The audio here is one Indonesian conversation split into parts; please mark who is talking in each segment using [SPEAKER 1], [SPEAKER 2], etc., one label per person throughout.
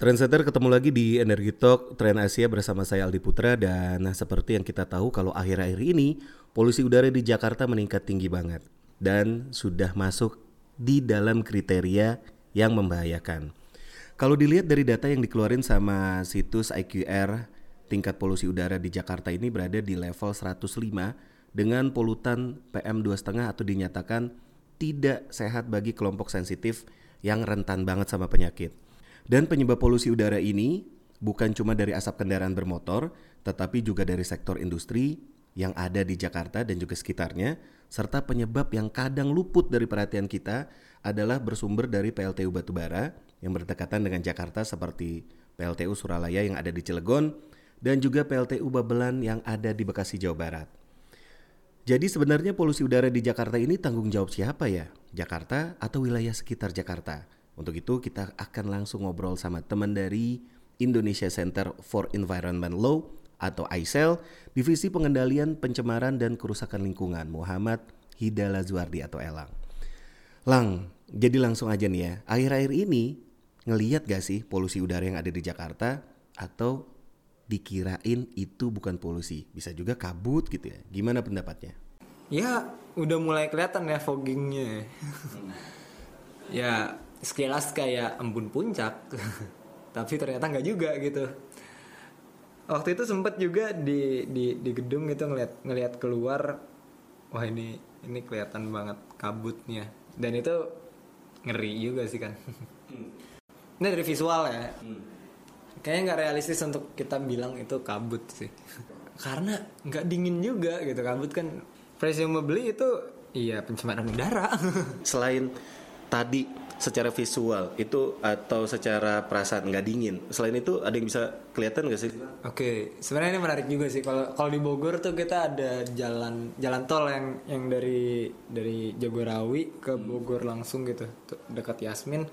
[SPEAKER 1] Trendsetter ketemu lagi di Energi Talk Tren Asia bersama saya Aldi Putra dan nah, seperti yang kita tahu kalau akhir-akhir ini polusi udara di Jakarta meningkat tinggi banget dan sudah masuk di dalam kriteria yang membahayakan. Kalau dilihat dari data yang dikeluarin sama situs IQR, tingkat polusi udara di Jakarta ini berada di level 105 dengan polutan PM2,5 atau dinyatakan tidak sehat bagi kelompok sensitif yang rentan banget sama penyakit. Dan penyebab polusi udara ini bukan cuma dari asap kendaraan bermotor, tetapi juga dari sektor industri yang ada di Jakarta dan juga sekitarnya, serta penyebab yang kadang luput dari perhatian kita adalah bersumber dari PLTU Batubara yang berdekatan dengan Jakarta seperti PLTU Suralaya yang ada di Cilegon dan juga PLTU Babelan yang ada di Bekasi, Jawa Barat. Jadi sebenarnya polusi udara di Jakarta ini tanggung jawab siapa ya? Jakarta atau wilayah sekitar Jakarta? Untuk itu kita akan langsung ngobrol sama teman dari Indonesia Center for Environment Law atau ICEL, Divisi Pengendalian Pencemaran dan Kerusakan Lingkungan, Muhammad Hidala Zuardi atau Elang. Lang, jadi langsung aja nih ya, akhir-akhir ini ngeliat gak sih polusi udara yang ada di Jakarta atau dikirain itu bukan polusi, bisa juga kabut gitu ya. Gimana pendapatnya?
[SPEAKER 2] Ya, udah mulai kelihatan ya foggingnya. ya, sekilas kayak embun puncak tapi ternyata nggak juga gitu. Waktu itu sempet juga di di di gedung gitu ngeliat ngeliat keluar wah ini ini kelihatan banget kabutnya. Dan itu ngeri juga sih kan. Ini dari visual ya. Hmm. kayaknya nggak realistis untuk kita bilang itu kabut sih. Karena nggak dingin juga gitu kabut kan. Presumably itu iya pencemaran udara.
[SPEAKER 1] Selain tadi secara visual itu atau secara perasaan nggak dingin. Selain itu ada yang bisa kelihatan nggak sih?
[SPEAKER 2] Oke, okay. sebenarnya ini menarik juga sih. Kalau kalau di Bogor tuh kita ada jalan jalan tol yang yang dari dari Jagorawi ke Bogor langsung gitu, dekat Yasmin.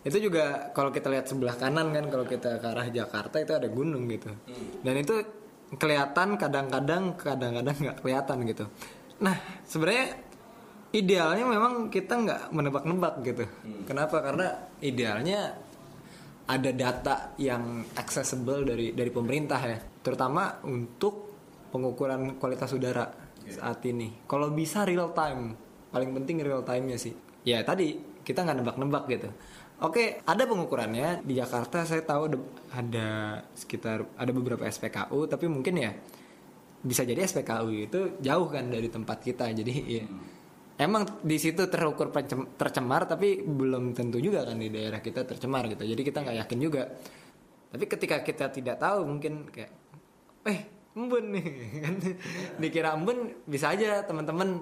[SPEAKER 2] Itu juga kalau kita lihat sebelah kanan kan, kalau kita ke arah Jakarta itu ada gunung gitu. Dan itu kelihatan kadang-kadang kadang-kadang nggak kelihatan gitu. Nah, sebenarnya idealnya memang kita nggak menebak-nebak gitu. Hmm. Kenapa? Karena idealnya ada data yang accessible dari dari pemerintah ya, terutama untuk pengukuran kualitas udara yeah. saat ini. Kalau bisa real time, paling penting real time-nya sih. Ya tadi kita nggak nebak-nebak gitu. Oke, ada pengukurannya di Jakarta. Saya tahu ada sekitar ada beberapa SPKU, tapi mungkin ya bisa jadi SPKU itu jauh kan dari tempat kita. Jadi ya hmm emang di situ terukur tercemar tapi belum tentu juga kan di daerah kita tercemar gitu. Jadi kita nggak yakin juga. Tapi ketika kita tidak tahu mungkin kayak eh embun nih. Kan dikira embun bisa aja teman-teman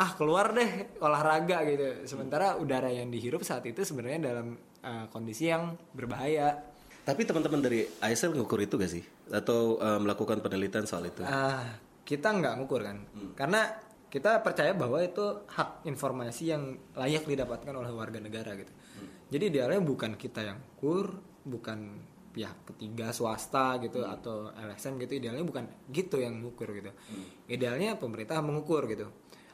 [SPEAKER 2] ah keluar deh olahraga gitu. Sementara udara yang dihirup saat itu sebenarnya dalam uh, kondisi yang berbahaya.
[SPEAKER 1] Tapi teman-teman dari ISL ngukur itu gak sih? Atau uh, melakukan penelitian soal itu?
[SPEAKER 2] Uh, kita nggak ngukur kan. Hmm. karena kita percaya bahwa itu hak informasi yang layak didapatkan oleh warga negara gitu. Hmm. Jadi idealnya bukan kita yang kur, bukan pihak ketiga swasta gitu hmm. atau LSM gitu idealnya bukan gitu yang mengukur gitu. Hmm. Idealnya pemerintah mengukur gitu.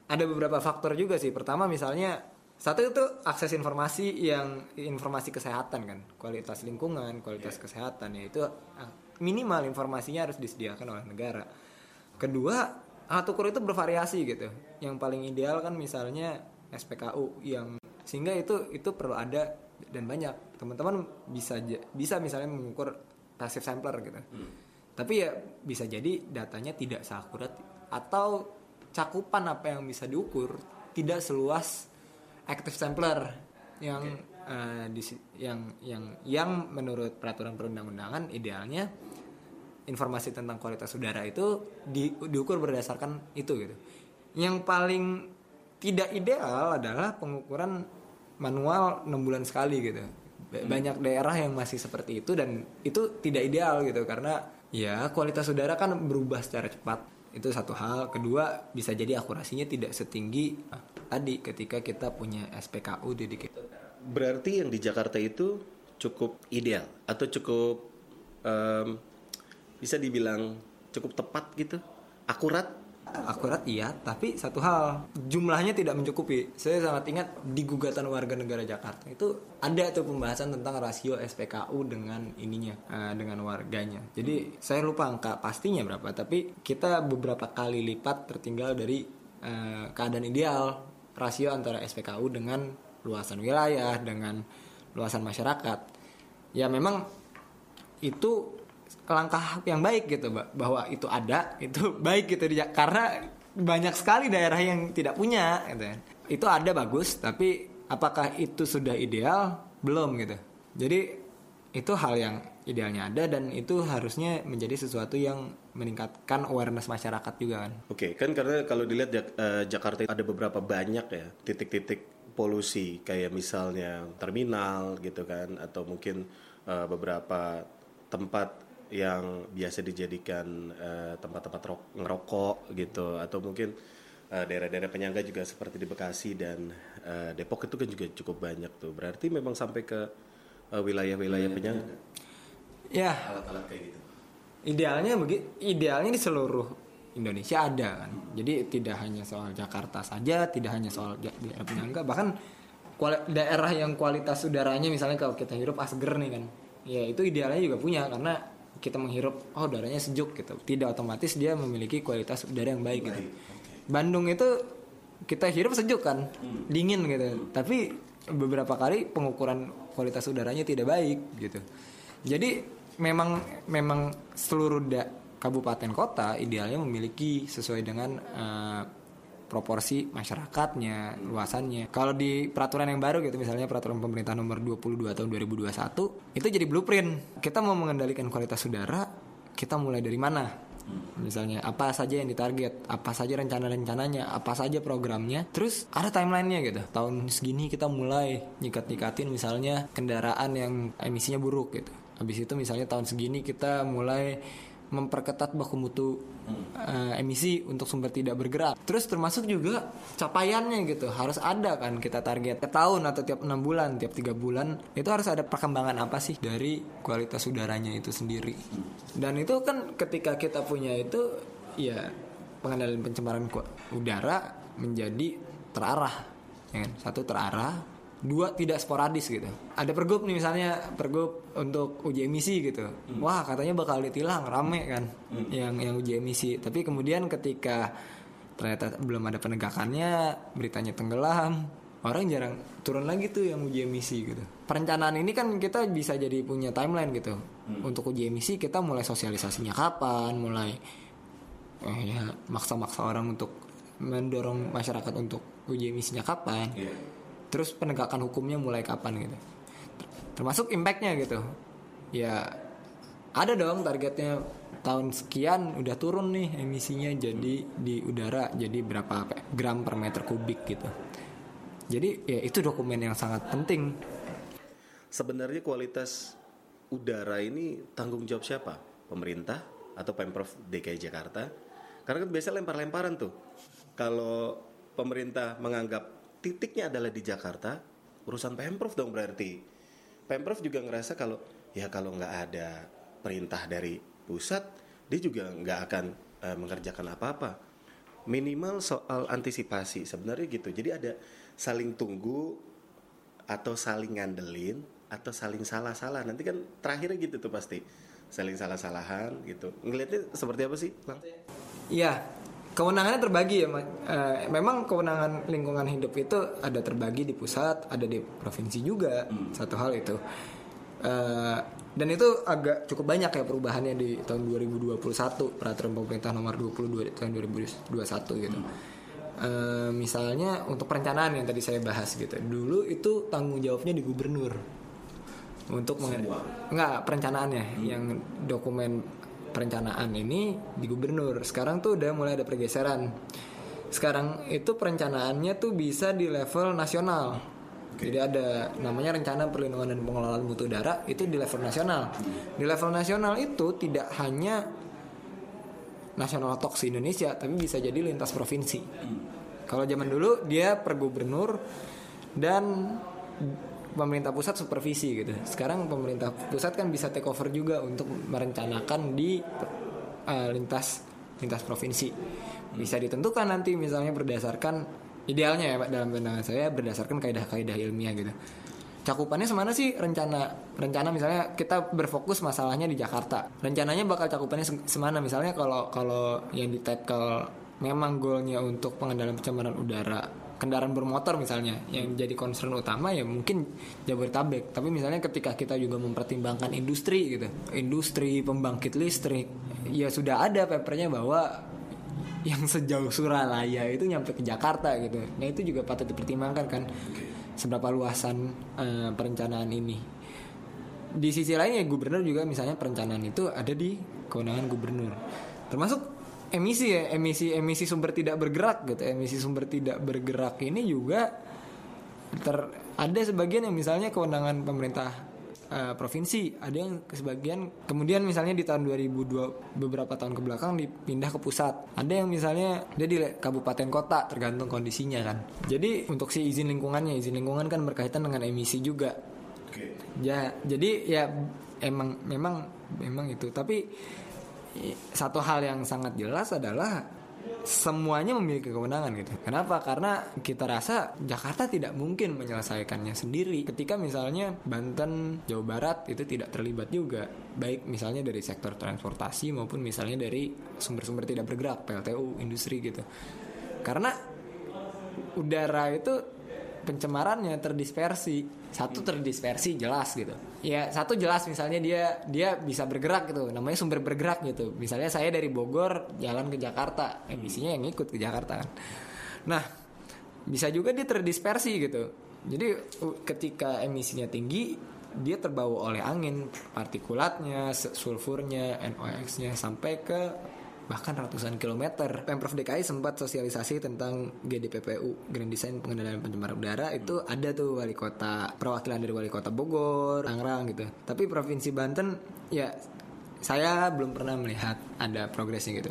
[SPEAKER 2] Ada beberapa faktor juga sih. Pertama misalnya satu itu akses informasi yang informasi kesehatan kan, kualitas lingkungan, kualitas yeah. kesehatan ya itu ah, minimal informasinya harus disediakan oleh negara. Kedua alat ukur itu bervariasi gitu yang paling ideal kan misalnya SPKU yang sehingga itu itu perlu ada dan banyak teman-teman bisa bisa misalnya mengukur passive sampler gitu hmm. tapi ya bisa jadi datanya tidak seakurat atau cakupan apa yang bisa diukur tidak seluas active sampler yang okay. uh, di, yang yang yang menurut peraturan perundang-undangan idealnya informasi tentang kualitas udara itu di, diukur berdasarkan itu gitu. Yang paling tidak ideal adalah pengukuran manual enam bulan sekali gitu. Hmm. Banyak daerah yang masih seperti itu dan itu tidak ideal gitu karena ya kualitas udara kan berubah secara cepat. Itu satu hal. Kedua bisa jadi akurasinya tidak setinggi nah, tadi ketika kita punya SPKU dedicate.
[SPEAKER 1] Berarti yang di Jakarta itu cukup ideal atau cukup um, bisa dibilang cukup tepat gitu? Akurat?
[SPEAKER 2] Akurat iya. Tapi satu hal jumlahnya tidak mencukupi. Saya sangat ingat di gugatan warga negara Jakarta itu ada tuh pembahasan tentang rasio SPKU dengan ininya uh, dengan warganya. Jadi saya lupa angka pastinya berapa tapi kita beberapa kali lipat tertinggal dari uh, keadaan ideal rasio antara SPKU dengan luasan wilayah dengan luasan masyarakat. Ya memang itu langkah yang baik gitu bahwa itu ada itu baik gitu. Karena banyak sekali daerah yang tidak punya gitu ya. itu ada bagus tapi apakah itu sudah ideal? Belum gitu. Jadi itu hal yang idealnya ada dan itu harusnya menjadi sesuatu yang meningkatkan awareness masyarakat juga kan.
[SPEAKER 1] Oke kan karena kalau dilihat uh, Jakarta ada beberapa banyak ya titik-titik polusi. Kayak misalnya terminal gitu kan atau mungkin uh, beberapa tempat yang biasa dijadikan uh, tempat-tempat ngerokok gitu. Atau mungkin uh, daerah-daerah penyangga juga seperti di Bekasi dan uh, Depok itu kan juga cukup banyak tuh. Berarti memang sampai ke wilayah-wilayah uh, penyangga?
[SPEAKER 2] Ya. Alat-alat kayak gitu. Idealnya begitu idealnya di seluruh Indonesia ada kan. Jadi tidak hanya soal Jakarta saja tidak hanya soal daerah penyangga bahkan daerah yang kualitas udaranya misalnya kalau kita hirup asger nih kan. Ya itu idealnya juga punya karena kita menghirup oh udaranya sejuk gitu. Tidak otomatis dia memiliki kualitas udara yang baik, gitu. Bandung itu kita hirup sejuk kan hmm. dingin gitu. Hmm. tapi beberapa kali pengukuran kualitas udaranya tidak baik gitu. Jadi memang memang seluruh da, kabupaten kota idealnya memiliki sesuai dengan uh, proporsi masyarakatnya, luasannya. Kalau di peraturan yang baru gitu misalnya peraturan pemerintah nomor 22 tahun 2021 itu jadi blueprint. Kita mau mengendalikan kualitas udara, kita mulai dari mana? Misalnya apa saja yang ditarget, apa saja rencana-rencananya, apa saja programnya. Terus ada timelinenya gitu. Tahun segini kita mulai nyikat-nyikatin misalnya kendaraan yang emisinya buruk gitu. Habis itu misalnya tahun segini kita mulai memperketat baku mutu uh, emisi untuk sumber tidak bergerak. Terus termasuk juga capaiannya gitu harus ada kan kita target tiap tahun atau tiap enam bulan, tiap tiga bulan itu harus ada perkembangan apa sih dari kualitas udaranya itu sendiri. Dan itu kan ketika kita punya itu ya pengendalian pencemaran udara menjadi terarah, ya kan? satu terarah dua tidak sporadis gitu. Ada pergub nih misalnya pergub untuk uji emisi gitu. Hmm. Wah katanya bakal ditilang rame kan hmm. yang yang uji emisi. Tapi kemudian ketika ternyata belum ada penegakannya, beritanya tenggelam, orang jarang turun lagi tuh yang uji emisi gitu. Perencanaan ini kan kita bisa jadi punya timeline gitu. Hmm. Untuk uji emisi kita mulai sosialisasinya kapan, mulai eh, ya maksa-maksa orang untuk mendorong masyarakat untuk uji emisinya kapan. Yeah terus penegakan hukumnya mulai kapan gitu. Termasuk impactnya gitu. Ya ada dong targetnya tahun sekian udah turun nih emisinya jadi di udara jadi berapa gram per meter kubik gitu. Jadi ya itu dokumen yang sangat penting.
[SPEAKER 1] Sebenarnya kualitas udara ini tanggung jawab siapa? Pemerintah atau pemprov DKI Jakarta? Karena kan biasa lempar-lemparan tuh. Kalau pemerintah menganggap titiknya adalah di Jakarta urusan pemprov dong berarti. Pemprov juga ngerasa kalau ya kalau nggak ada perintah dari pusat dia juga nggak akan uh, mengerjakan apa-apa. Minimal soal antisipasi sebenarnya gitu. Jadi ada saling tunggu atau saling ngandelin atau saling salah-salah. Nanti kan terakhirnya gitu tuh pasti. Saling salah-salahan gitu. Ngelihatnya seperti apa sih
[SPEAKER 2] Iya kewenangannya terbagi ya uh, memang kewenangan lingkungan hidup itu ada terbagi di pusat ada di provinsi juga hmm. satu hal itu uh, dan itu agak cukup banyak ya perubahannya di tahun 2021 peraturan pemerintah nomor 22 tahun 2021 gitu hmm. uh, misalnya untuk perencanaan yang tadi saya bahas gitu dulu itu tanggung jawabnya di gubernur untuk enggak perencanaannya hmm. yang dokumen perencanaan ini di gubernur. Sekarang tuh udah mulai ada pergeseran. Sekarang itu perencanaannya tuh bisa di level nasional. Okay. Jadi ada namanya rencana perlindungan dan pengelolaan mutu udara itu di level nasional. Di level nasional itu tidak hanya nasional toks Indonesia, tapi bisa jadi lintas provinsi. Kalau zaman dulu dia per gubernur dan pemerintah pusat supervisi gitu. Sekarang pemerintah pusat kan bisa take over juga untuk merencanakan di uh, lintas lintas provinsi. Bisa ditentukan nanti misalnya berdasarkan idealnya ya Pak dalam pandangan saya berdasarkan kaidah-kaidah ilmiah gitu. Cakupannya semana sih rencana rencana misalnya kita berfokus masalahnya di Jakarta. Rencananya bakal cakupannya se- semana misalnya kalau kalau yang di tackle memang goalnya untuk pengendalian pencemaran udara kendaraan bermotor misalnya yang jadi concern utama ya mungkin Jabodetabek. Tapi misalnya ketika kita juga mempertimbangkan industri gitu industri pembangkit listrik ya sudah ada papernya bahwa yang sejauh Suralaya itu nyampe ke Jakarta gitu. Nah itu juga patut dipertimbangkan kan seberapa luasan eh, perencanaan ini. Di sisi lain ya gubernur juga misalnya perencanaan itu ada di kewenangan gubernur. Termasuk emisi ya emisi emisi sumber tidak bergerak gitu emisi sumber tidak bergerak ini juga ter ada sebagian yang misalnya kewenangan pemerintah eh, provinsi ada yang sebagian kemudian misalnya di tahun 2002 beberapa tahun ke belakang dipindah ke pusat. Ada yang misalnya dia di kabupaten kota tergantung kondisinya kan. Jadi untuk si izin lingkungannya izin lingkungan kan berkaitan dengan emisi juga. Ya jadi ya emang memang memang itu. Tapi satu hal yang sangat jelas adalah semuanya memiliki kewenangan gitu. Kenapa? Karena kita rasa Jakarta tidak mungkin menyelesaikannya sendiri. Ketika misalnya Banten, Jawa Barat itu tidak terlibat juga, baik misalnya dari sektor transportasi maupun misalnya dari sumber-sumber tidak bergerak, PLTU, industri gitu. Karena udara itu pencemarannya terdispersi. Satu terdispersi jelas gitu. Ya satu jelas misalnya dia dia bisa bergerak gitu. Namanya sumber bergerak gitu. Misalnya saya dari Bogor jalan ke Jakarta. Emisinya yang ikut ke Jakarta kan. Nah bisa juga dia terdispersi gitu. Jadi ketika emisinya tinggi dia terbawa oleh angin partikulatnya sulfurnya NOx-nya sampai ke bahkan ratusan kilometer. Pemprov DKI sempat sosialisasi tentang GDPPU, Grand Design Pengendalian Pencemaran Udara itu ada tuh wali kota, perwakilan dari wali kota Bogor, Tangerang gitu. Tapi provinsi Banten ya saya belum pernah melihat ada progresnya gitu.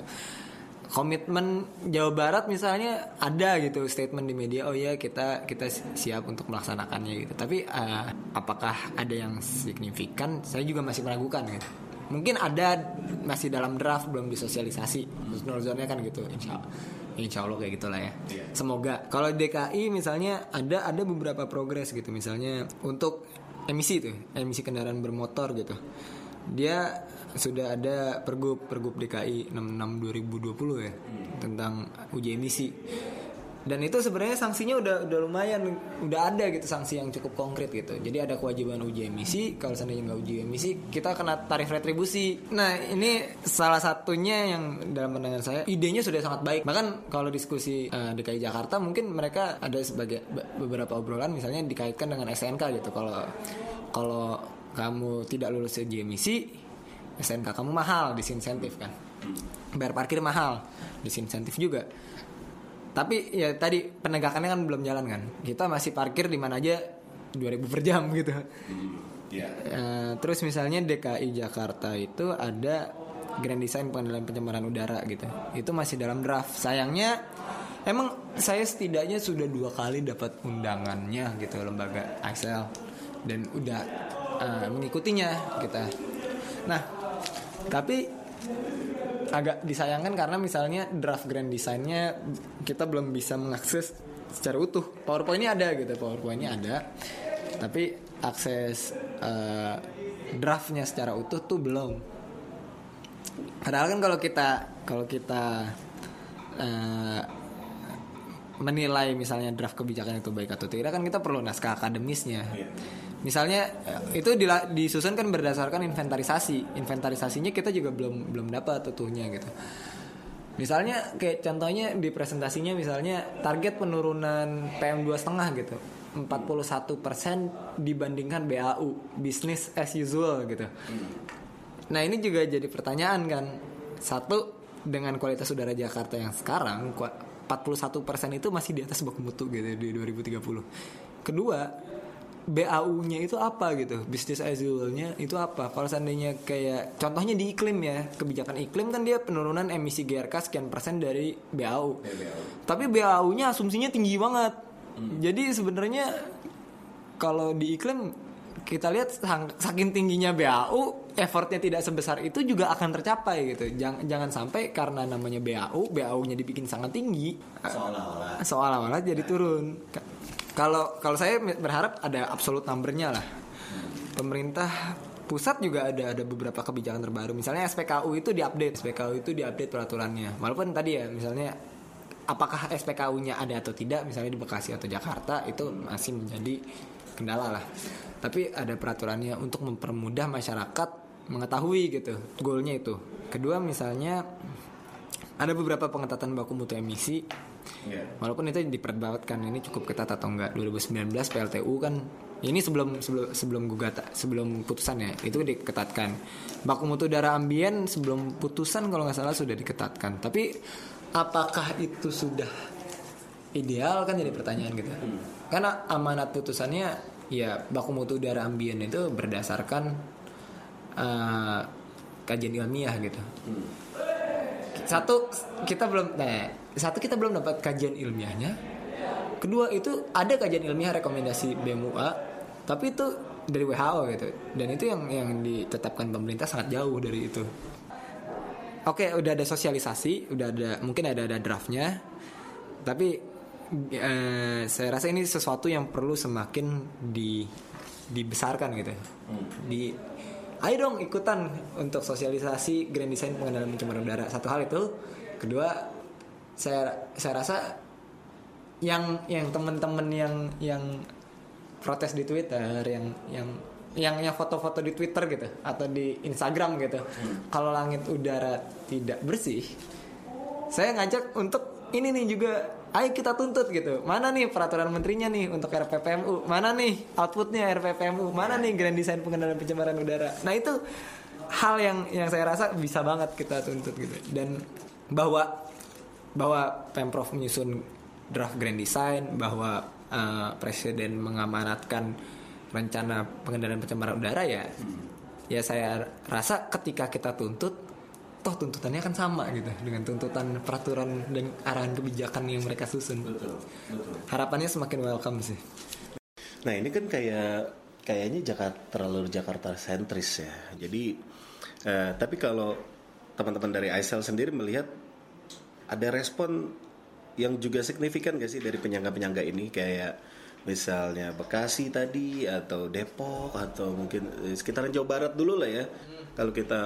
[SPEAKER 2] Komitmen Jawa Barat misalnya ada gitu statement di media oh ya kita kita siap untuk melaksanakannya gitu. Tapi eh, apakah ada yang signifikan? Saya juga masih meragukan gitu mungkin ada masih dalam draft belum disosialisasi. Nurzonnya kan gitu. Insya Insya Allah kayak gitulah ya. Semoga. Kalau DKI misalnya ada ada beberapa progres gitu. Misalnya untuk emisi tuh emisi kendaraan bermotor gitu. Dia sudah ada pergub pergub DKI 66 2020 ya tentang uji emisi dan itu sebenarnya sanksinya udah udah lumayan udah ada gitu sanksi yang cukup konkret gitu. Jadi ada kewajiban uji emisi kalau seandainya nggak uji emisi kita kena tarif retribusi. Nah ini salah satunya yang dalam pandangan saya idenya sudah sangat baik. Bahkan kalau diskusi eh, DKI Jakarta mungkin mereka ada sebagai be- beberapa obrolan misalnya dikaitkan dengan SNK gitu. Kalau kalau kamu tidak lulus uji emisi SNK kamu mahal disinsentif kan. Bayar parkir mahal disinsentif juga tapi ya tadi penegakannya kan belum jalan kan? Kita masih parkir di mana aja 2000 per jam gitu.
[SPEAKER 1] Iya.
[SPEAKER 2] Eh, terus misalnya DKI Jakarta itu ada Grand Design pengendalian pencemaran udara gitu. Itu masih dalam draft. Sayangnya emang saya setidaknya sudah dua kali dapat undangannya gitu lembaga Excel dan udah eh, mengikutinya kita. Nah tapi agak disayangkan karena misalnya draft grand design-nya kita belum bisa mengakses secara utuh. PowerPoint-nya ada gitu, PowerPoint-nya ada. Tapi akses eh, draftnya secara utuh tuh belum. Padahal kan kalau kita kalau kita eh, menilai misalnya draft kebijakan itu baik atau tidak kan kita perlu naskah akademisnya. Misalnya itu disusun kan berdasarkan inventarisasi. Inventarisasinya kita juga belum belum dapat utuhnya gitu. Misalnya kayak contohnya di presentasinya misalnya target penurunan PM 2,5 gitu. 41% dibandingkan BAU, business as usual gitu. Nah, ini juga jadi pertanyaan kan. Satu dengan kualitas udara Jakarta yang sekarang ku- 41% itu masih di atas baku mutu gitu di 2030. Kedua, BAU-nya itu apa gitu? Business as usual-nya itu apa? Kalau seandainya kayak contohnya di iklim ya, kebijakan iklim kan dia penurunan emisi GRK sekian persen dari BAU. Tapi BAU-nya asumsinya tinggi banget. Jadi sebenarnya kalau di iklim kita lihat saking tingginya BAU effortnya tidak sebesar itu juga akan tercapai gitu jangan jangan sampai karena namanya BAU BAU-nya dibikin sangat tinggi
[SPEAKER 1] Seolah-olah.
[SPEAKER 2] seolah-olah jadi turun Ka- kalau kalau saya berharap ada absolute numbernya lah. Pemerintah pusat juga ada ada beberapa kebijakan terbaru. Misalnya SPKU itu diupdate SPKU itu diupdate peraturannya. Walaupun tadi ya misalnya apakah SPKU-nya ada atau tidak misalnya di Bekasi atau Jakarta itu masih menjadi kendala lah. Tapi ada peraturannya untuk mempermudah masyarakat mengetahui gitu goalnya itu. Kedua misalnya ada beberapa pengetatan baku mutu emisi
[SPEAKER 1] Iya.
[SPEAKER 2] Walaupun itu diperdebatkan ini cukup ketat atau enggak 2019 PLTU kan ini sebelum sebelum sebelum gugatan sebelum putusan ya itu diketatkan. Baku mutu udara ambien sebelum putusan kalau nggak salah sudah diketatkan. Tapi apakah itu sudah ideal kan jadi pertanyaan gitu. Karena amanat putusannya ya baku mutu udara ambien itu berdasarkan eh, kajian ilmiah gitu satu kita belum nah, satu kita belum dapat kajian ilmiahnya. Kedua itu ada kajian ilmiah rekomendasi BMUA tapi itu dari WHO gitu. Dan itu yang yang ditetapkan pemerintah sangat jauh dari itu. Oke udah ada sosialisasi udah ada mungkin ada ada draftnya. Tapi eh, saya rasa ini sesuatu yang perlu semakin di dibesarkan gitu. Di ayo dong ikutan untuk sosialisasi grand design pengendalian pencemaran udara. Satu hal itu. Kedua saya saya rasa yang yang teman-teman yang yang protes di Twitter yang yang yang yang foto-foto di Twitter gitu atau di Instagram gitu kalau langit udara tidak bersih saya ngajak untuk ini nih juga ayo kita tuntut gitu. Mana nih peraturan menterinya nih untuk RPPMU mana nih outputnya RPPMU mana nih grand design pengendalian pencemaran udara? Nah itu hal yang yang saya rasa bisa banget kita tuntut gitu. Dan bahwa bahwa pemprov menyusun draft grand design bahwa eh, presiden mengamanatkan rencana pengendalian pencemaran udara ya ya saya rasa ketika kita tuntut toh tuntutannya kan sama gitu dengan tuntutan peraturan dan arahan kebijakan yang mereka susun. Harapannya semakin welcome sih.
[SPEAKER 1] Nah ini kan kayak kayaknya Jakarta terlalu Jakarta sentris ya. Jadi eh, tapi kalau teman-teman dari ISL sendiri melihat ada respon yang juga signifikan gak sih dari penyangga-penyangga ini kayak misalnya Bekasi tadi atau Depok atau mungkin eh, sekitaran Jawa Barat dulu lah ya. Kalau kita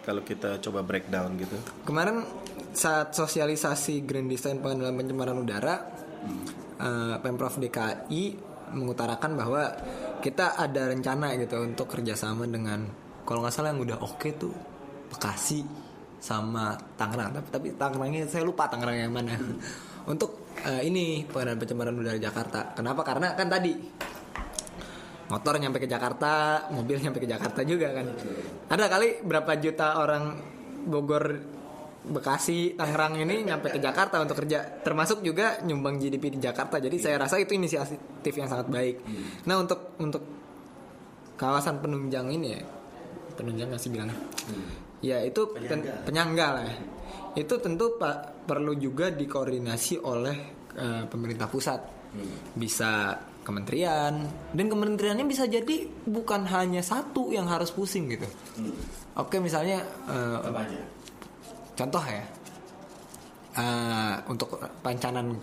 [SPEAKER 1] kalau kita coba breakdown gitu.
[SPEAKER 2] kemarin saat sosialisasi Grand Design pengendalian pencemaran udara eh, pemprov DKI mengutarakan bahwa kita ada rencana gitu untuk kerjasama dengan kalau nggak salah yang udah oke tuh Bekasi sama Tangerang tapi tapi Tangerangnya saya lupa Tangerang yang mana untuk eh, ini pengendalian pencemaran udara Jakarta kenapa karena kan tadi motor nyampe ke Jakarta, mobil nyampe ke Jakarta juga kan. Ada kali berapa juta orang Bogor, Bekasi, Tangerang ini nyampe ke Jakarta untuk kerja, termasuk juga nyumbang GDP di Jakarta. Jadi saya rasa itu inisiatif yang sangat baik. Nah untuk untuk kawasan penunjang ini ya, penunjang nggak sih bilangnya? Ya itu ten- penyangga. lah. ya. Itu tentu pak perlu juga dikoordinasi oleh eh, pemerintah pusat, bisa kementerian. Dan kementeriannya bisa jadi bukan hanya satu yang harus pusing gitu. Oke misalnya eh, contoh ya. Eh, untuk pancanan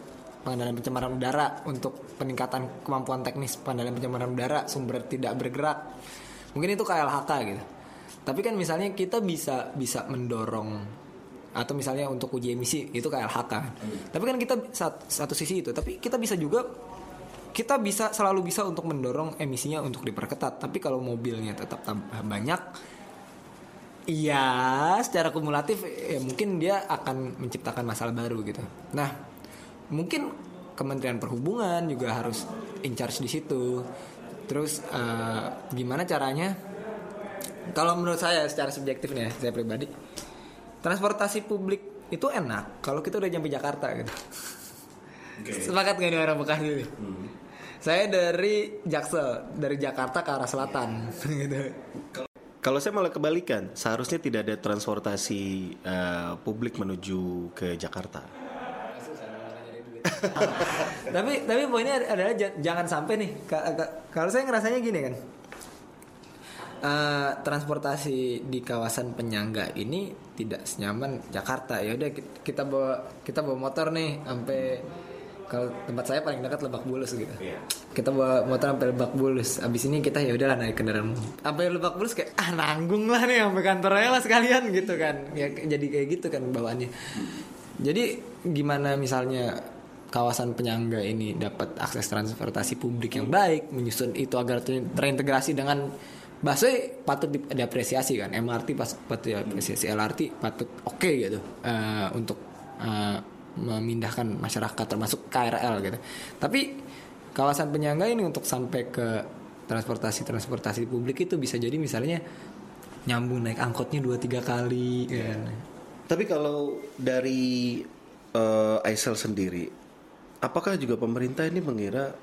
[SPEAKER 2] pengendalian pencemaran udara untuk peningkatan kemampuan teknis pengendalian pencemaran udara sumber tidak bergerak. Mungkin itu KLHK gitu tapi kan misalnya kita bisa bisa mendorong atau misalnya untuk uji emisi itu KLHK tapi kan kita sat- satu sisi itu tapi kita bisa juga kita bisa selalu bisa untuk mendorong emisinya untuk diperketat tapi kalau mobilnya tetap tambah banyak Iya, secara kumulatif ya mungkin dia akan menciptakan masalah baru gitu. Nah, mungkin Kementerian Perhubungan juga harus in charge di situ. Terus eh, gimana caranya? Kalau menurut saya secara subjektif nih, ya, saya pribadi, transportasi publik itu enak kalau kita udah nyampe Jakarta gitu. Sepakat gak nih orang Bekasi ini? Saya dari Jaksel, dari Jakarta ke arah selatan gitu.
[SPEAKER 1] Kalau saya malah kebalikan, seharusnya tidak ada transportasi eh, publik menuju ke Jakarta.
[SPEAKER 2] tapi tapi poinnya adalah jangan sampai nih ka- ka- kalau saya ngerasanya gini kan eh, transportasi di kawasan penyangga ini tidak senyaman Jakarta. Ya udah ki- kita bawa kita bawa motor nih sampai kalau tempat saya paling dekat Lebak Bulus gitu. Kita bawa motor sampai Lebak Bulus. Abis ini kita ya udahlah naik kendaraan sampai Lebak Bulus kayak ah nanggung lah nih sampai kantornya lah sekalian gitu kan. Ya jadi kayak gitu kan bawaannya. Jadi gimana misalnya kawasan penyangga ini dapat akses transportasi publik yang baik, menyusun itu agar ter- terintegrasi dengan busway patut di- diapresiasi kan, MRT pas patut diapresiasi, LRT patut oke gitu eh, untuk eh, memindahkan masyarakat termasuk KRL gitu. Tapi kawasan penyangga ini untuk sampai ke transportasi transportasi publik itu bisa jadi misalnya nyambung naik angkotnya dua tiga kali kan.
[SPEAKER 1] Tapi kalau dari eh, Aisel sendiri, apakah juga pemerintah ini mengira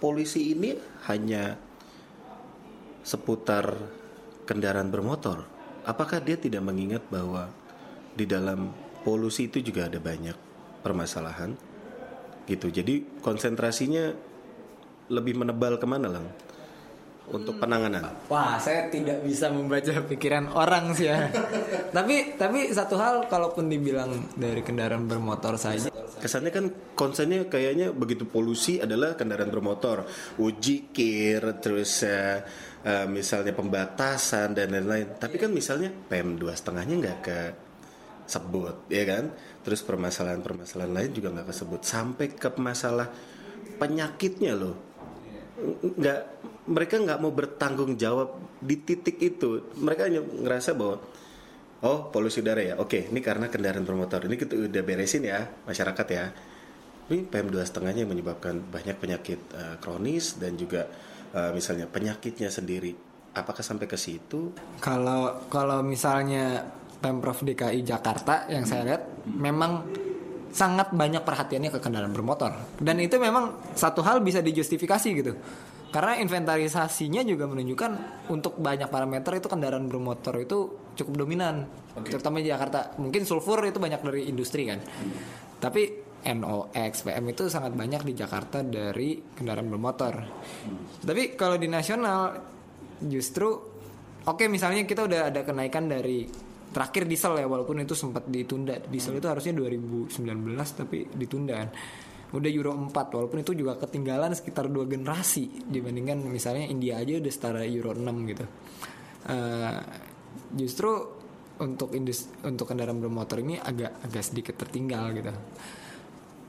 [SPEAKER 1] polisi ini hanya seputar kendaraan bermotor? Apakah dia tidak mengingat bahwa di dalam polusi itu juga ada banyak permasalahan? Gitu. Jadi konsentrasinya lebih menebal ke mana lang? Untuk penanganan.
[SPEAKER 2] Wah, saya tidak bisa membaca pikiran orang sih ya. tapi tapi satu hal kalaupun dibilang dari kendaraan bermotor saja
[SPEAKER 1] Kesannya kan konsennya kayaknya begitu polusi adalah kendaraan bermotor, uji kir, terus eh, eh, misalnya pembatasan dan lain-lain. Tapi kan misalnya PM dua setengahnya nggak ke sebut, ya kan? Terus permasalahan-permasalahan lain juga nggak kesebut sampai ke masalah penyakitnya loh. Nggak, mereka nggak mau bertanggung jawab di titik itu. Mereka hanya ngerasa bahwa Oh, polusi udara ya. Oke, ini karena kendaraan bermotor. Ini kita udah beresin ya, masyarakat ya. Ini PM 2 setengahnya menyebabkan banyak penyakit eh, kronis dan juga eh, misalnya penyakitnya sendiri. Apakah sampai ke situ?
[SPEAKER 2] kalau kalau misalnya Pemprov DKI Jakarta yang saya lihat memang sangat banyak perhatiannya ke kendaraan bermotor. Dan itu memang satu hal bisa dijustifikasi gitu. Karena inventarisasinya juga menunjukkan untuk banyak parameter itu kendaraan bermotor itu cukup dominan. Terutama di Jakarta. Mungkin sulfur itu banyak dari industri kan. Tapi NOx PM itu sangat banyak di Jakarta dari kendaraan bermotor. Tapi kalau di nasional justru oke misalnya kita udah ada kenaikan dari terakhir diesel ya walaupun itu sempat ditunda. Diesel itu harusnya 2019 tapi ditunda. Udah Euro 4 walaupun itu juga ketinggalan sekitar dua generasi dibandingkan misalnya India aja udah setara Euro 6 gitu. Eh, justru untuk indus untuk kendaraan bermotor ini agak agak sedikit tertinggal gitu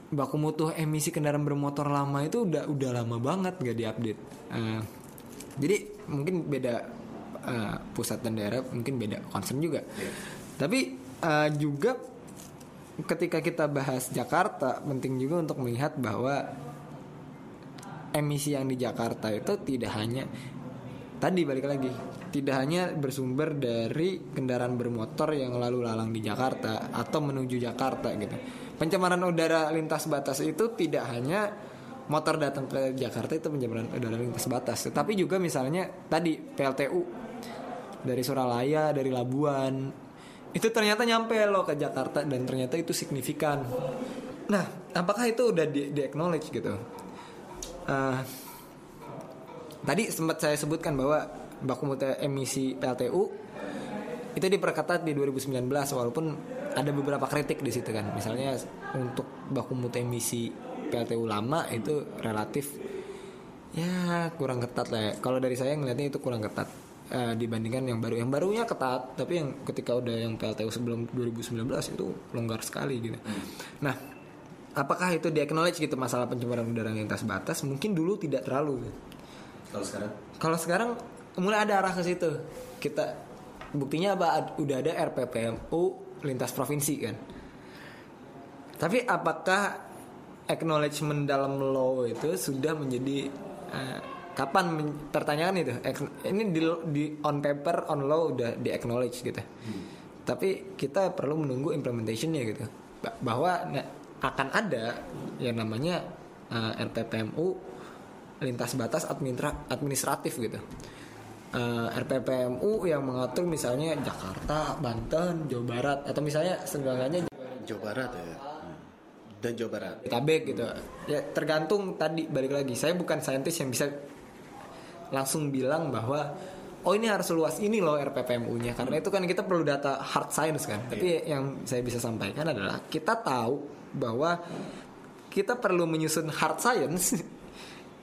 [SPEAKER 2] baku mutu emisi kendaraan bermotor lama itu udah udah lama banget gak diupdate. Eh, jadi mungkin beda eh, pusat dan daerah mungkin beda concern juga. Tapi eh, juga ketika kita bahas Jakarta penting juga untuk melihat bahwa emisi yang di Jakarta itu tidak hanya tadi balik lagi tidak hanya bersumber dari kendaraan bermotor yang lalu lalang di Jakarta atau menuju Jakarta gitu pencemaran udara lintas batas itu tidak hanya motor datang ke Jakarta itu pencemaran udara lintas batas. Tetapi juga misalnya tadi PLTU dari Suralaya dari Labuan. Itu ternyata nyampe loh ke Jakarta dan ternyata itu signifikan. Nah apakah itu udah di, di acknowledge gitu? Eh, tadi sempat saya sebutkan bahwa baku mutu emisi PLTU itu diperketat di 2019 walaupun ada beberapa kritik di situ kan misalnya untuk baku mutu emisi PLTU lama itu relatif ya kurang ketat lah ya kalau dari saya ngelihatnya itu kurang ketat eh, dibandingkan yang baru yang barunya ketat tapi yang ketika udah yang PLTU sebelum 2019 itu longgar sekali gitu nah apakah itu di acknowledge gitu masalah pencemaran udara lintas batas mungkin dulu tidak terlalu gitu.
[SPEAKER 1] Kalau sekarang?
[SPEAKER 2] Kalau sekarang mulai ada arah ke situ. Kita buktinya apa? Udah ada RPPMU lintas provinsi kan. Tapi apakah acknowledgement dalam law itu sudah menjadi eh, kapan men- tertanyakan itu? Ini di, di on paper on law udah di acknowledge gitu. Tapi kita perlu menunggu implementationnya gitu. Ba- Bahwa akan ada yang namanya eh, RPPMU lintas batas administra- administratif gitu. Eh, RPPMU yang mengatur misalnya Jakarta, Banten, Jawa Barat atau misalnya segalanya
[SPEAKER 1] Jawa Barat ya. Hmm. Dan Jawa Barat.
[SPEAKER 2] Jabodetabek gitu. Ya tergantung tadi balik lagi. Saya bukan saintis yang bisa langsung bilang bahwa oh ini harus luas ini loh RPPMU-nya karena itu kan kita perlu data hard science kan. Tapi yang saya bisa sampaikan adalah kita tahu bahwa kita perlu menyusun hard science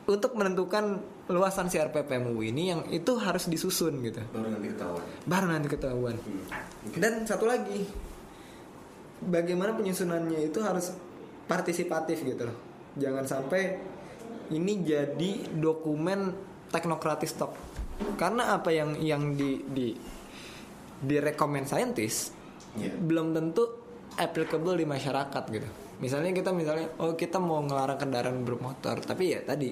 [SPEAKER 2] untuk menentukan luasan si RPPMU ini yang itu harus disusun gitu.
[SPEAKER 1] Baru nanti ketahuan.
[SPEAKER 2] Baru nanti ketahuan. Dan satu lagi, bagaimana penyusunannya itu harus partisipatif gitu loh. Jangan sampai ini jadi dokumen teknokratis tok. Karena apa yang yang di di direkomend saintis
[SPEAKER 1] Iya.
[SPEAKER 2] belum tentu applicable di masyarakat gitu. Misalnya kita misalnya oh kita mau ngelarang kendaraan bermotor, tapi ya tadi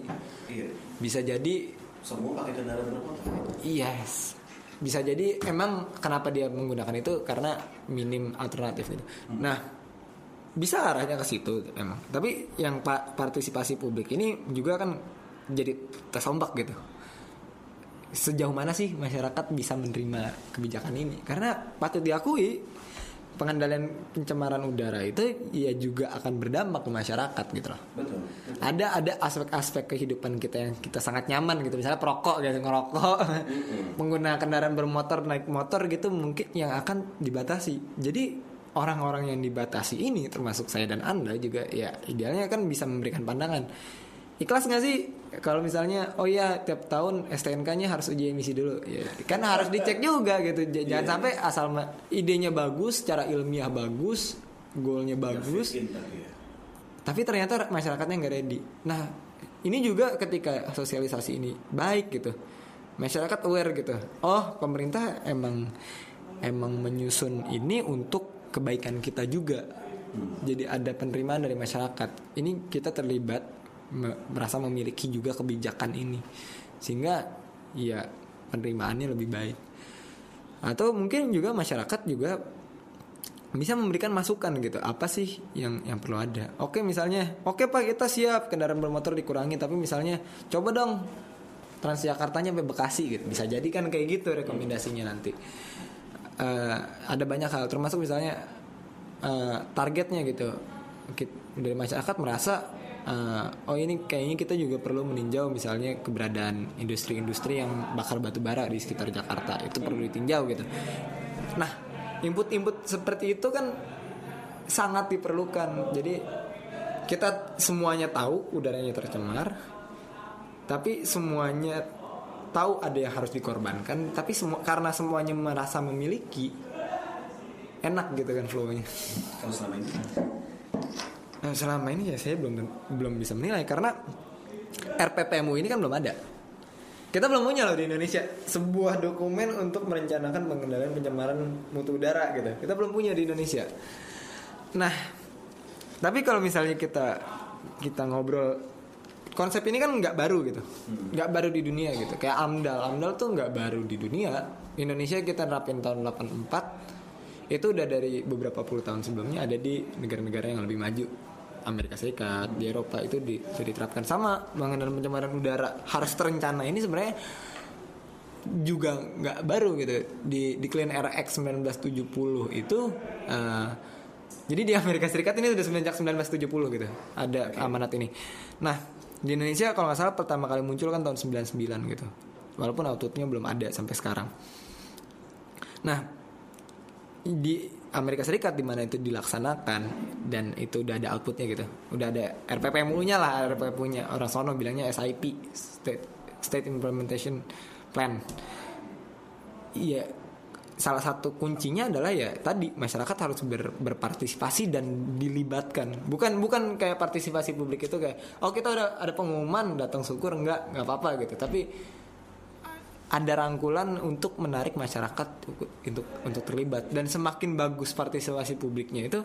[SPEAKER 1] Iya.
[SPEAKER 2] bisa jadi
[SPEAKER 1] Semua pakai kendaraan bermotor.
[SPEAKER 2] Yes. Bisa jadi emang kenapa dia menggunakan itu karena minim alternatif gitu. Nah, bisa arahnya ke situ emang. Tapi yang pa- partisipasi publik ini juga kan jadi tes ombak gitu. Sejauh mana sih masyarakat bisa menerima kebijakan ini? Karena patut diakui pengendalian pencemaran udara itu ya juga akan berdampak ke masyarakat gitu loh.
[SPEAKER 1] Betul.
[SPEAKER 2] ada ada aspek-aspek kehidupan kita yang kita sangat nyaman gitu. Misalnya perokok gitu ngerokok. Menggunakan kendaraan bermotor naik motor gitu mungkin yang akan dibatasi. Jadi orang-orang yang dibatasi ini termasuk saya dan anda juga ya idealnya kan bisa memberikan pandangan ikhlas nggak sih kalau misalnya oh ya tiap tahun STNK-nya harus uji emisi dulu ya kan harus dicek juga gitu J- jangan sampai asal idenya bagus secara ilmiah bagus goalnya bagus
[SPEAKER 1] in tapi ya.
[SPEAKER 2] tapi ternyata masyarakatnya nggak ready. Nah, ini juga ketika sosialisasi ini baik gitu, masyarakat aware gitu. Oh, pemerintah emang emang menyusun ini untuk kebaikan kita juga. Jadi ada penerimaan dari masyarakat. Ini kita terlibat merasa memiliki juga kebijakan ini, sehingga ya penerimaannya lebih baik. Atau mungkin juga masyarakat juga bisa memberikan masukan gitu. Apa sih yang yang perlu ada? Oke misalnya oke pak kita siap. Kendaraan bermotor dikurangi tapi misalnya coba dong Transjakartanya sampai Bekasi gitu. Bisa jadi kan kayak gitu rekomendasinya nanti. Eh, ada banyak hal termasuk misalnya eh, targetnya gitu. Dari masyarakat merasa eh, oh ini kayaknya kita juga perlu meninjau misalnya keberadaan industri-industri yang bakar batu bara di sekitar Jakarta. Itu perlu ditinjau gitu. Nah input-input seperti itu kan sangat diperlukan. Jadi kita semuanya tahu udaranya tercemar tapi semuanya tahu ada yang harus dikorbankan tapi semua karena semuanya merasa memiliki enak gitu kan flow-nya Nah, selama ini ya saya belum belum bisa menilai karena RPPMU ini kan belum ada. Kita belum punya loh di Indonesia sebuah dokumen untuk merencanakan pengendalian pencemaran mutu udara gitu. Kita belum punya di Indonesia. Nah, tapi kalau misalnya kita kita ngobrol konsep ini kan nggak baru gitu, nggak baru di dunia gitu. Kayak AMDAL, AMDAL tuh nggak baru di dunia. Indonesia kita nerapin tahun 84 itu udah dari beberapa puluh tahun sebelumnya ada di negara-negara yang lebih maju Amerika Serikat di Eropa itu di, sudah diterapkan sama. Pengendalian pencemaran udara harus terencana. Ini sebenarnya juga nggak baru gitu. Di di Clean Air Act 1970 itu eh, jadi di Amerika Serikat ini sudah sejak 1970 gitu. Ada amanat ini. Nah di Indonesia kalau nggak salah pertama kali muncul kan tahun 99 gitu. Walaupun outputnya belum ada sampai sekarang. Nah di Amerika Serikat di mana itu dilaksanakan dan itu udah ada outputnya gitu. Udah ada RPPMU-nya lah RPPMU-nya orang sono bilangnya SIP State State Implementation Plan. Iya salah satu kuncinya adalah ya tadi masyarakat harus ber- berpartisipasi dan dilibatkan. Bukan bukan kayak partisipasi publik itu kayak oh kita udah ada pengumuman datang syukur. Enggak nggak apa-apa gitu. Tapi ada rangkulan untuk menarik masyarakat untuk untuk terlibat. Dan semakin bagus partisipasi publiknya itu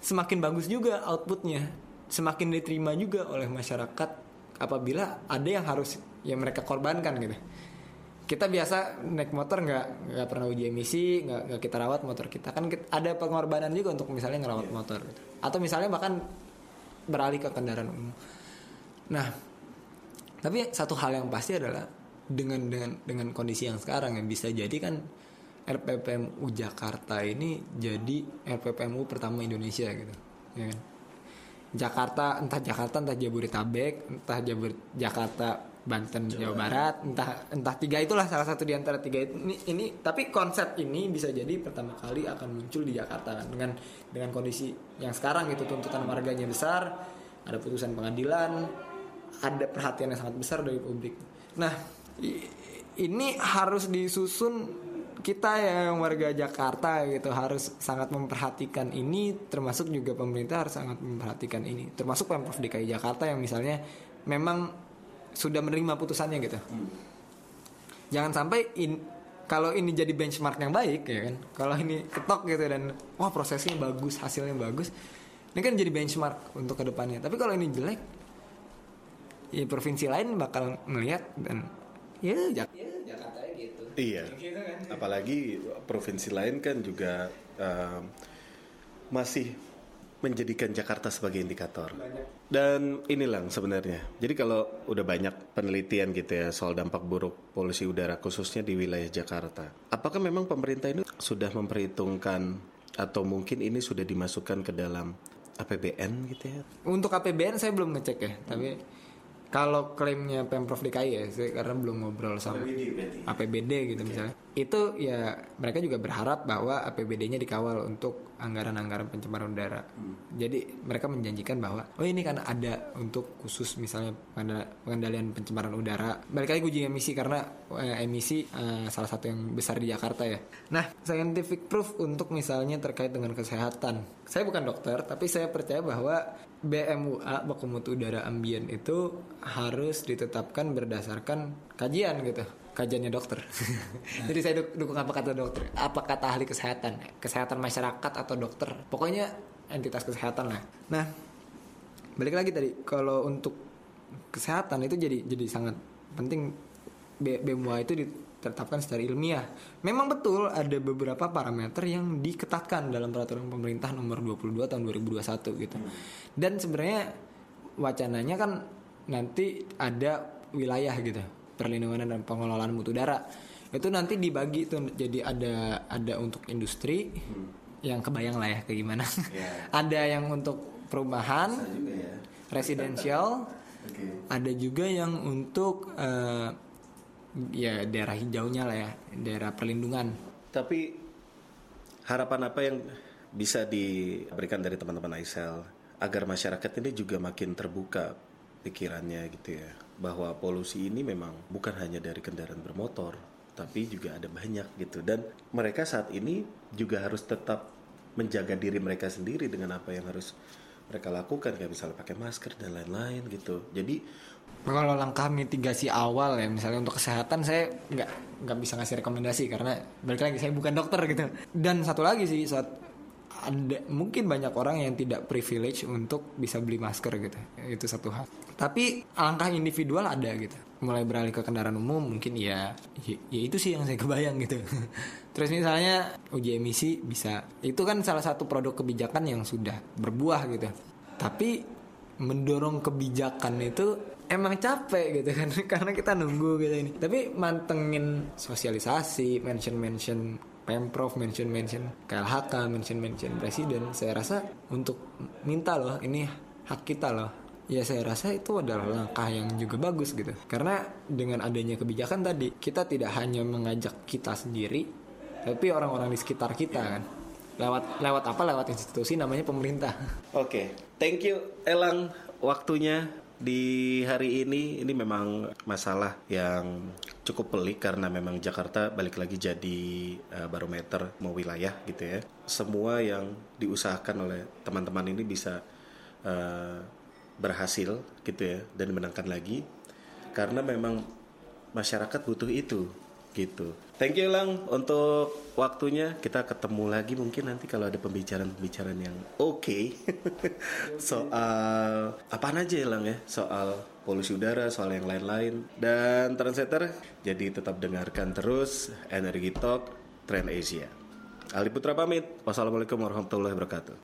[SPEAKER 2] semakin bagus juga outputnya. Semakin diterima juga oleh masyarakat apabila ada yang harus yang mereka korbankan gitu. Kita biasa naik motor nggak nggak pernah uji emisi nggak nggak kita rawat motor kita. Kan kita- ada pengorbanan juga untuk misalnya ngerawat motor gitu. atau misalnya bahkan beralih ke kendaraan umum. Nah tapi satu hal yang pasti adalah dengan dengan dengan kondisi yang sekarang yang bisa jadi kan RPPMU Jakarta ini jadi RPPMU pertama Indonesia gitu ya kan? Jakarta entah Jakarta entah Jabodetabek entah Jabur Jakarta Banten Jawa, Barat entah entah tiga itulah salah satu di antara tiga itu. Ini, ini tapi konsep ini bisa jadi pertama kali akan muncul di Jakarta kan? Dengan dengan kondisi yang sekarang gitu tuntutan warganya besar ada putusan pengadilan ada perhatian yang sangat besar dari publik. Nah ini harus disusun kita yang warga Jakarta gitu harus sangat memperhatikan ini termasuk juga pemerintah harus sangat memperhatikan ini. Termasuk pemprov DKI Jakarta yang misalnya memang sudah menerima putusannya gitu. Jangan sampai in, kalau ini jadi benchmark yang baik ya kan? Kalau ini ketok gitu dan wah prosesnya bagus hasilnya bagus ini kan jadi benchmark untuk ke depannya. Tapi kalau ini jelek ya provinsi lain bakal melihat dan ya, Jak- ya Jakarta gitu
[SPEAKER 1] Iya.
[SPEAKER 2] Gitu kan.
[SPEAKER 1] Apalagi provinsi lain kan juga um, masih menjadikan Jakarta sebagai indikator. Dan inilah sebenarnya. Jadi kalau udah banyak penelitian gitu ya soal dampak buruk polusi udara khususnya di wilayah Jakarta. Apakah memang pemerintah ini sudah memperhitungkan atau mungkin ini sudah dimasukkan ke dalam APBN gitu ya?
[SPEAKER 2] Untuk APBN saya belum ngecek ya, tapi kalau klaimnya Pemprov DKI ya, saya karena belum ngobrol sama APBD gitu misalnya. Itu ya mereka juga berharap bahwa APBD-nya dikawal untuk anggaran-anggaran pencemaran udara. Jadi mereka menjanjikan bahwa oh ini kan ada untuk khusus misalnya pengendalian pencemaran udara. Balik lagi uji emisi karena eh, emisi eh, salah satu yang besar di Jakarta ya. Nah, scientific proof untuk misalnya terkait dengan kesehatan. Saya bukan dokter, tapi saya percaya bahwa BMUA baku mutu udara ambien itu harus ditetapkan berdasarkan kajian gitu kajiannya dokter. Jadi saya duk- dukung apa kata dokter? Apa kata ahli kesehatan? Kesehatan masyarakat atau dokter? Pokoknya entitas kesehatan lah. Nah balik lagi tadi kalau untuk kesehatan itu jadi jadi sangat penting. BMUA itu ditetapkan secara ilmiah. Memang betul ada beberapa parameter yang diketatkan dalam peraturan pemerintah nomor 22 tahun 2021 gitu. Dan sebenarnya wacananya kan nanti ada wilayah gitu, perlindungan dan pengelolaan mutu udara. Itu nanti dibagi tuh jadi ada ada untuk industri yang kebayang lah ya kayak gimana. ada yang untuk perumahan, residential, ada juga yang untuk eh, ya daerah hijaunya lah ya, daerah perlindungan.
[SPEAKER 1] Tapi harapan apa yang bisa diberikan dari teman-teman Aisel agar masyarakat ini juga makin terbuka pikirannya gitu ya. Bahwa polusi ini memang bukan hanya dari kendaraan bermotor tapi juga ada banyak gitu. Dan mereka saat ini juga harus tetap menjaga diri mereka sendiri dengan apa yang harus mereka lakukan kayak misalnya pakai masker dan lain-lain gitu. Jadi
[SPEAKER 2] Kalau langkah mitigasi awal ya misalnya untuk kesehatan saya nggak nggak bisa ngasih rekomendasi karena balik lagi saya bukan dokter gitu. Dan satu lagi sih saat ada mungkin banyak orang yang tidak privilege untuk bisa beli masker gitu. Itu satu hal. Tapi langkah individual ada gitu. Mulai beralih ke kendaraan umum mungkin ya ya, ya itu sih yang saya kebayang gitu. Terus misalnya uji emisi bisa. Itu kan salah satu produk kebijakan yang sudah berbuah gitu. Tapi mendorong kebijakan itu emang capek gitu kan karena kita nunggu gitu ini tapi mantengin sosialisasi mention mention pemprov mention mention KLHK mention mention presiden saya rasa untuk minta loh ini hak kita loh. Ya saya rasa itu adalah langkah yang juga bagus gitu. Karena dengan adanya kebijakan tadi kita tidak hanya mengajak kita sendiri tapi orang-orang di sekitar kita kan. Lewat lewat apa? Lewat institusi namanya pemerintah.
[SPEAKER 1] Oke, thank you Elang waktunya di hari ini. Ini memang masalah yang cukup pelik karena memang Jakarta balik lagi jadi eh, barometer mau wilayah gitu ya. Semua yang diusahakan oleh teman-teman ini bisa eh, berhasil gitu ya dan dimenangkan lagi karena memang masyarakat butuh itu gitu. Thank you Lang untuk waktunya. Kita ketemu lagi mungkin nanti kalau ada pembicaraan-pembicaraan yang oke soal apaan aja ya Lang ya soal polusi udara, soal yang lain-lain dan Trendsetter. Jadi tetap dengarkan terus Energi Talk Trend Asia. Ali Putra pamit. Wassalamualaikum warahmatullahi wabarakatuh.